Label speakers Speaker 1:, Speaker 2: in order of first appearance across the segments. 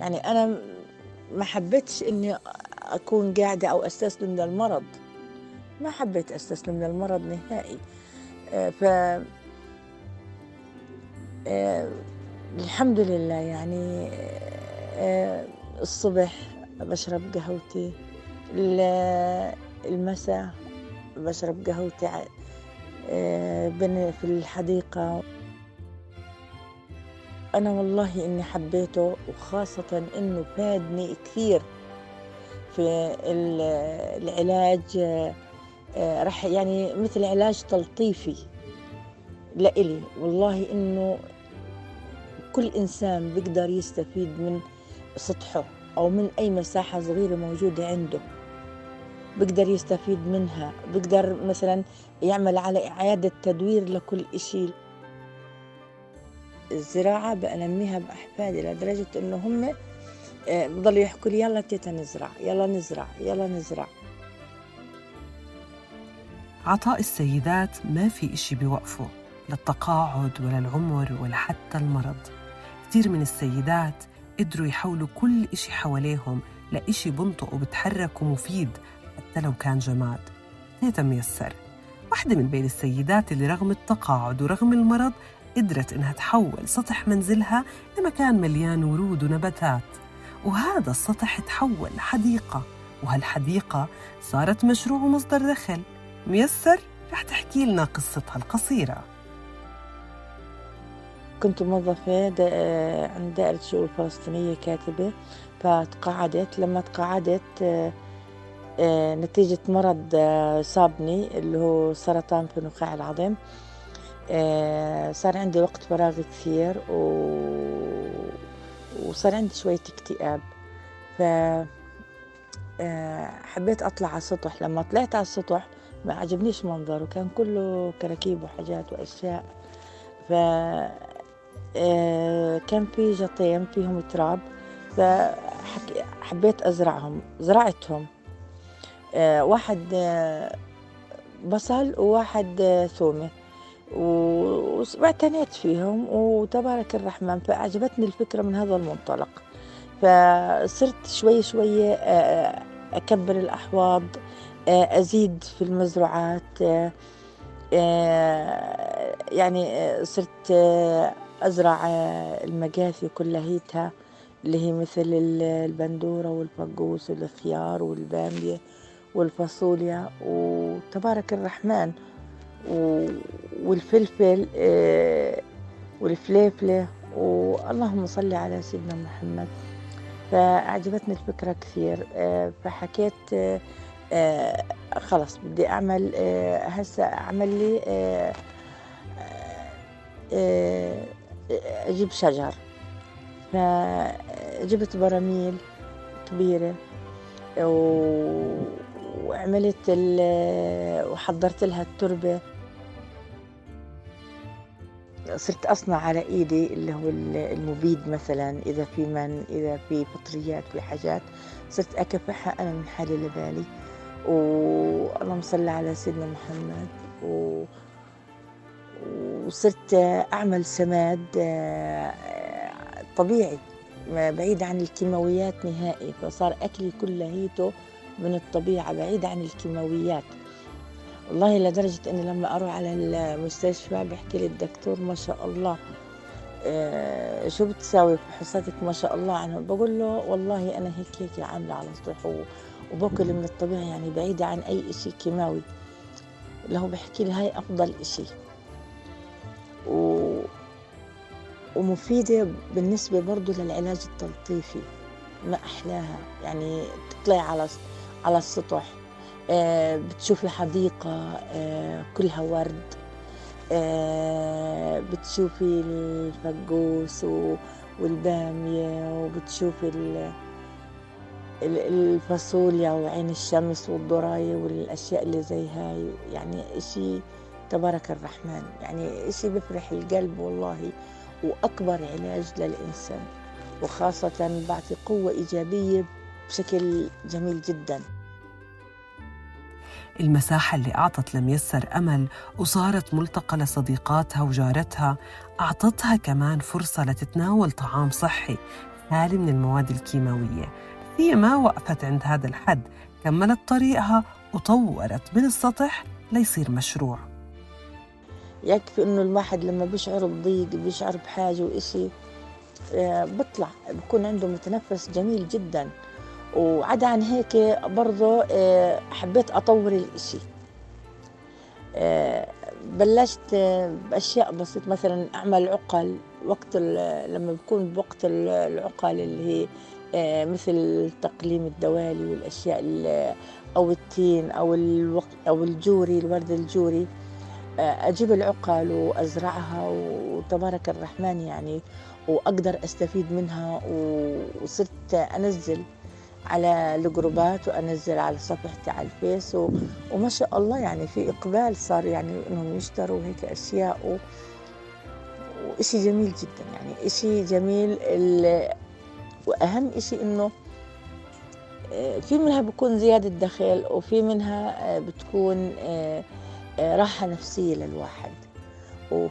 Speaker 1: يعني أنا ما حبيتش إني أكون قاعدة أو أستسلم للمرض. ما حبيت أستسلم للمرض نهائي. آه، ف آه، الحمد لله يعني آه، الصبح بشرب قهوتي المساء بشرب قهوتي في الحديقة. أنا والله إني حبيته وخاصة إنه فادني كثير في العلاج آه، رح يعني مثل علاج تلطيفي لإلي. والله إنه كل إنسان بيقدر يستفيد من سطحه أو من أي مساحة صغيرة موجودة عنده. بيقدر يستفيد منها بيقدر مثلا يعمل على إعادة تدوير لكل إشي الزراعة بأنميها بأحفادي لدرجة إنه هم آه، بضلوا يحكوا لي يلا تيتا نزرع يلا نزرع يلا نزرع.
Speaker 2: عطاء السيدات ما في إشي بيوقفه للتقاعد ولا العمر ولا حتى المرض. كثير من السيدات قدروا يحولوا كل إشي حواليهم لإشي بنطق وبتحرك ومفيد حتى لو كان جماد. تيتا ميسر واحدة من بين السيدات اللي رغم التقاعد ورغم المرض قدرت إنها تحول سطح منزلها لمكان مليان ورود ونباتات. وهذا السطح تحول لحديقة وهالحديقة صارت مشروع ومصدر دخل. ميسر رح تحكي لنا قصتها القصيرة.
Speaker 1: كنت موظفة عند دائرة الشؤون الفلسطينية كاتبة فتقاعدت لما تقاعدت آه، نتيجة مرض آه، صابني اللي هو سرطان في نخاع العظم صار عندي وقت فراغ كثير و... وصار عندي شوية اكتئاب. ف حبيت أطلع على السطح. لما طلعت على السطح ما عجبنيش منظره. كان كله كراكيب وحاجات وأشياء. ف كان في جطين فيهم تراب. فحبيت أزرعهم زرعتهم. آه، واحد آه، بصل وواحد آه، ثومة واعتنيت فيهم وتبارك الرحمن فأعجبتني الفكرة من هذا المنطلق. فصرت شوي شوي أكبر الأحواض أزيد في المزروعات يعني صرت أزرع المقاثي كلهيتها اللي هي مثل البندورة والفقوس والخيار والبامية والفاصوليا. وتبارك الرحمن والفلفل آه، والفليفلة واللهم صل على سيدنا محمد. فأعجبتني الفكرة كثير. آه، فحكيت آه، خلص بدي أعمل هسه أعمل لي أجيب شجر. فجبت براميل كبيرة وعملت وحضرت لها التربة. صرت أصنع على إيدي اللي هو المبيد مثلا إذا في من إذا في فطريات في حاجات. صرت أكفحها أنا من حالي لبالي واللهم صل على سيدنا محمد. و... وصرت أعمل سماد آه، طبيعي بعيد عن الكيماويات نهائي. فصار أكلي كله هيته. من الطبيعة بعيد عن الكيماويات. والله لدرجة أني لما أروح على المستشفى بحكي لي الدكتور ما شاء الله آه شو بتساوي فحوصاتك ما شاء الله. عنه بقول له والله أنا هيك هيك عاملة على سطح وباكل من الطبيعة يعني بعيدة عن أي إشي كيماوي. هو بحكي لي هاي أفضل إشي. و... ومفيدة بالنسبة برضو للعلاج التلطيفي ما أحلاها. يعني تطلعي على على السطح. آه، بتشوفي حديقة آه، كلها ورد. آه، بتشوفي الفقوس والبامية وبتشوفي الفاصوليا وعين الشمس والضراية والأشياء اللي زي هاي يعني إشي تبارك الرحمن. يعني إشي بفرح القلب والله وأكبر علاج للإنسان. وخاصة بعطي قوة إيجابية بشكل جميل جدا.
Speaker 2: المساحة اللي أعطت لميسر أمل وصارت ملتقى لصديقاتها وجارتها. أعطتها كمان فرصة لتتناول طعام صحي خالي من المواد الكيماوية. هي ما وقفت عند هذا الحد كملت طريقها وطورت من السطح ليصير مشروع.
Speaker 1: يكفي إنه الواحد لما بيشعر بضيق بيشعر بحاجة وإشي آه، بطلع بكون عنده متنفس جميل جدا. وعدا عن هيك برضه آه، حبيت أطور الإشي. آه، بلشت بأشياء بسيطة مثلا أعمل عقل. وقت لما بكون بوقت العقل اللي هي مثل التقليم الدوالي والأشياء أو التين أو أو الجوري الورد الجوري أجيب العقل وأزرعها. وتبارك الرحمن يعني وأقدر أستفيد منها. وصرت أنزل على الجروبات وأنزل على صفحتي على الفيس و... وما شاء الله يعني في إقبال صار يعني إنهم يشتروا هيك أشياء و... وإشي جميل جدا يعني. إشي جميل ال... وأهم إشي إنه آه، في منها بكون زيادة دخل وفي منها آه، بتكون آه، راحة نفسية للواحد.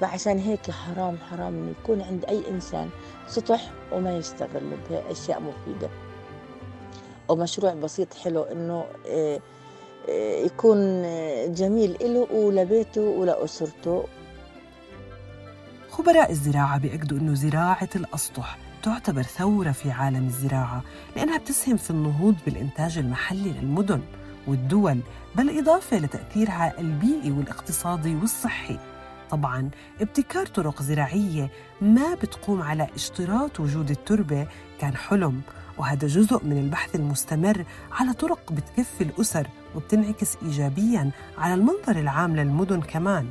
Speaker 1: فعشان هيك حرام حرام إنه يكون عند أي إنسان سطح وما يستغل بأشياء مفيدة. أو مشروع بسيط حلو إنه آه، آه، يكون جميل له ولبيته ولاسرته
Speaker 2: خبراء الزراعة بيأكدوا أنه زراعة الأسطح تعتبر ثورة في عالم الزراعة لأنها بتسهم في النهوض بالإنتاج المحلي للمدن والدول بالإضافة لتأثيرها البيئي والاقتصادي والصحي. طبعا ابتكار طرق زراعية ما بتقوم على اشتراط وجود التربة كان حلم وهذا جزء من البحث المستمر على طرق بتكفي الأسر وبتنعكس إيجابياً على المنظر العام للمدن كمان.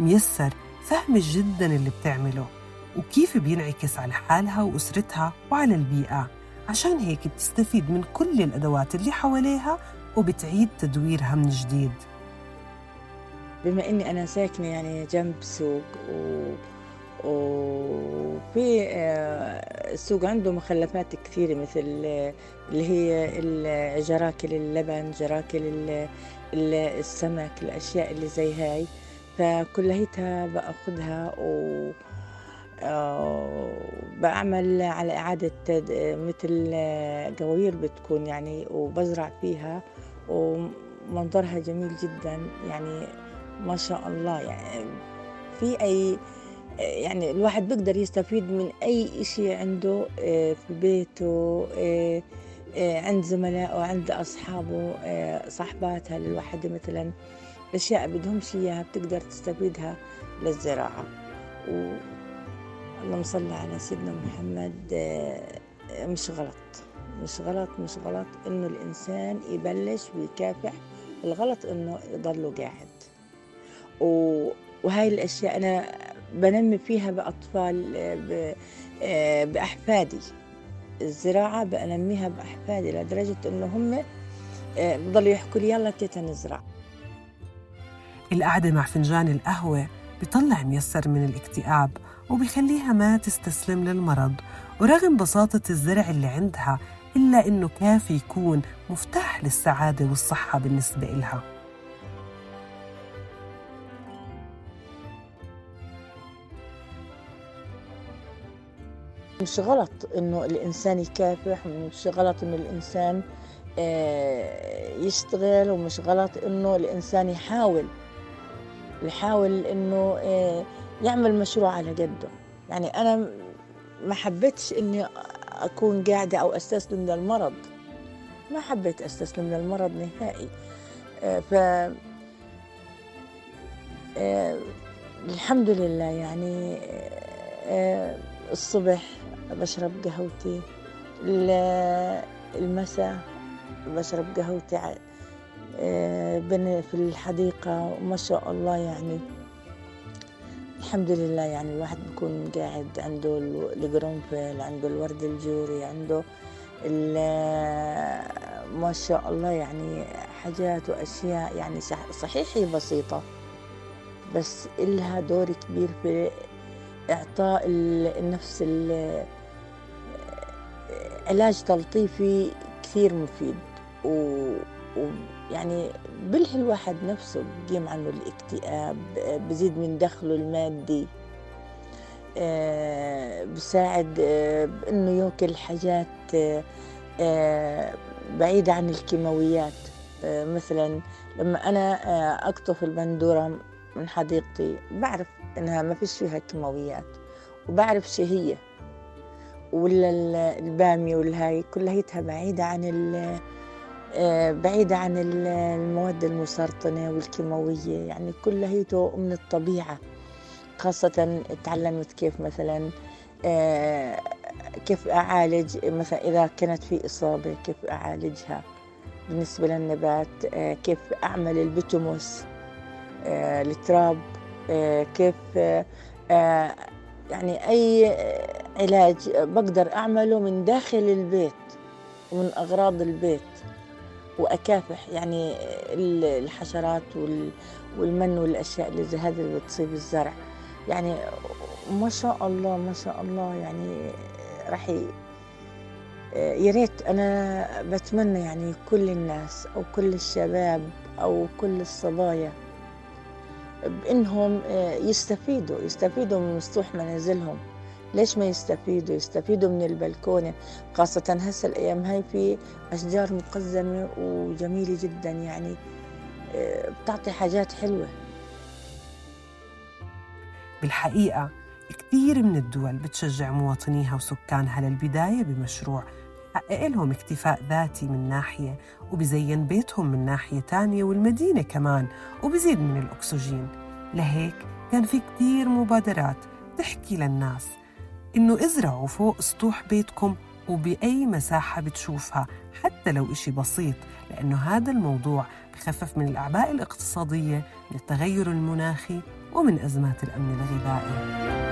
Speaker 2: ميسر فهم جدا اللي بتعمله وكيف بينعكس على حالها وأسرتها وعلى البيئة. عشان هيك بتستفيد من كل الأدوات اللي حواليها وبتعيد تدويرها من جديد.
Speaker 1: بما إني أنا ساكنة يعني جنب سوق و وفي آه، السوق عنده مخلفات كثيرة مثل اللي هي جراكل اللبن جراكل السمك الأشياء اللي زي هاي. فكليتها بأخذها و آه، بعمل على إعادة مثل قواوير بتكون يعني وبزرع فيها ومنظرها جميل جدا يعني ما شاء الله يعني في أي يعني الواحد بيقدر يستفيد من أي إشي عنده آه، في بيته آه، عند زملائه عند أصحابه صاحباتها الواحد مثلا. أشياء بدهمش إياها بتقدر تستفيدها للزراعة. و اللهم صل على سيدنا محمد آه، مش غلط مش غلط مش غلط إنه الإنسان يبلش ويكافح. الغلط إنه يضله قاعد. وهاي الأشياء أنا بنمي فيها بأطفال آه، آه، بأحفادي. الزراعة بنميها بأحفادي لدرجة إنه هم بضلوا يحكوا لي يلا تيتا نزرع.
Speaker 2: القعدة مع فنجان القهوة بيطلع ميسر من الاكتئاب وبيخليها ما تستسلم للمرض. ورغم بساطة الزرع اللي عندها إلا إنه كافي يكون مفتاح للسعادة والصحة بالنسبة إلها.
Speaker 1: مش غلط إنه الإنسان يكافح مش غلط إنه الإنسان آه، يشتغل ومش غلط إنه الإنسان يحاول يحاول إنه آه، يعمل مشروع على قده. يعني أنا ما حبيتش إني أكون قاعدة أو أستسلم للمرض. ما حبيت أستسلم للمرض نهائي. آه، ف الحمد لله يعني الصبح بشرب قهوتي المساء بشرب قهوتي في الحديقة وما شاء الله يعني. الحمد لله يعني الواحد بيكون قاعد عنده القرنفل عنده الورد الجوري عنده ما شاء الله يعني حاجات وأشياء يعني صحيح هي بسيطة. بس إلها دور كبير في إعطاء النفس علاج تلطيفي كثير مفيد. و ويعني بلهي الواحد نفسه بقيم عنه الاكتئاب بزيد من دخله المادي آه، بساعد آه، بإنه يأكل حاجات آه، آه، بعيدة عن الكيماويات. آه، مثلا لما أنا آه، أقطف البندورة من حديقتي بعرف إنها ما فيش فيها كيماويات وبعرف شو هي. ولا ال- البامية والهاي كلها بعيدة عن آه، بعيدة عن ال- المواد المسرطنة والكيماوية يعني كلها من الطبيعة. خاصة تعلمت كيف مثلا آه، كيف أعالج مثلا إذا كانت في إصابة كيف أعالجها بالنسبة للنبات آه، كيف أعمل البتموس آه، التراب كيف آه، آه، يعني أي آه، علاج بقدر أعمله من داخل البيت ومن أغراض البيت وأكافح يعني ال- الحشرات وال- والمن والأشياء اللي زي هذه اللي بتصيب الزرع. يعني ما شاء الله ما شاء الله يعني راح يا ريت أنا بتمنى يعني كل الناس أو كل الشباب أو كل الصبايا بإنهم يستفيدوا يستفيدوا من مسطوح منازلهم. ليش ما يستفيدوا؟ يستفيدوا من البلكونة خاصة هسه الأيام هاي في أشجار مقزمة وجميلة جدا يعني آه، بتعطي حاجات حلوة.
Speaker 2: بالحقيقة كثير من الدول بتشجع مواطنيها وسكانها للبداية بمشروع حقق لهم اكتفاء ذاتي من ناحية وبزين بيتهم من ناحية تانية والمدينة كمان وبزيد من الأكسجين. لهيك كان في كثير مبادرات تحكي للناس إنه ازرعوا فوق سطوح بيتكم وبأي مساحة بتشوفها حتى لو إشي بسيط لأنه هذا الموضوع بخفف من الأعباء الاقتصادية من التغير المناخي ومن أزمات الأمن الغذائي.